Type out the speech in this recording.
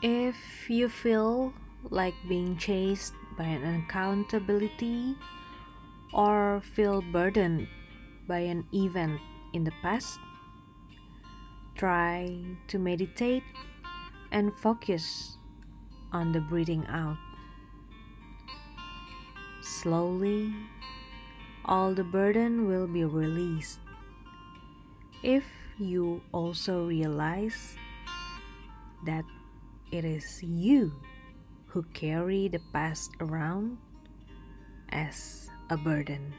If you feel like being chased by an uncountability or feel burdened by an event in the past, try to meditate and focus on the breathing out. Slowly, all the burden will be released. If you also realize that it is you who carry the past around as a burden.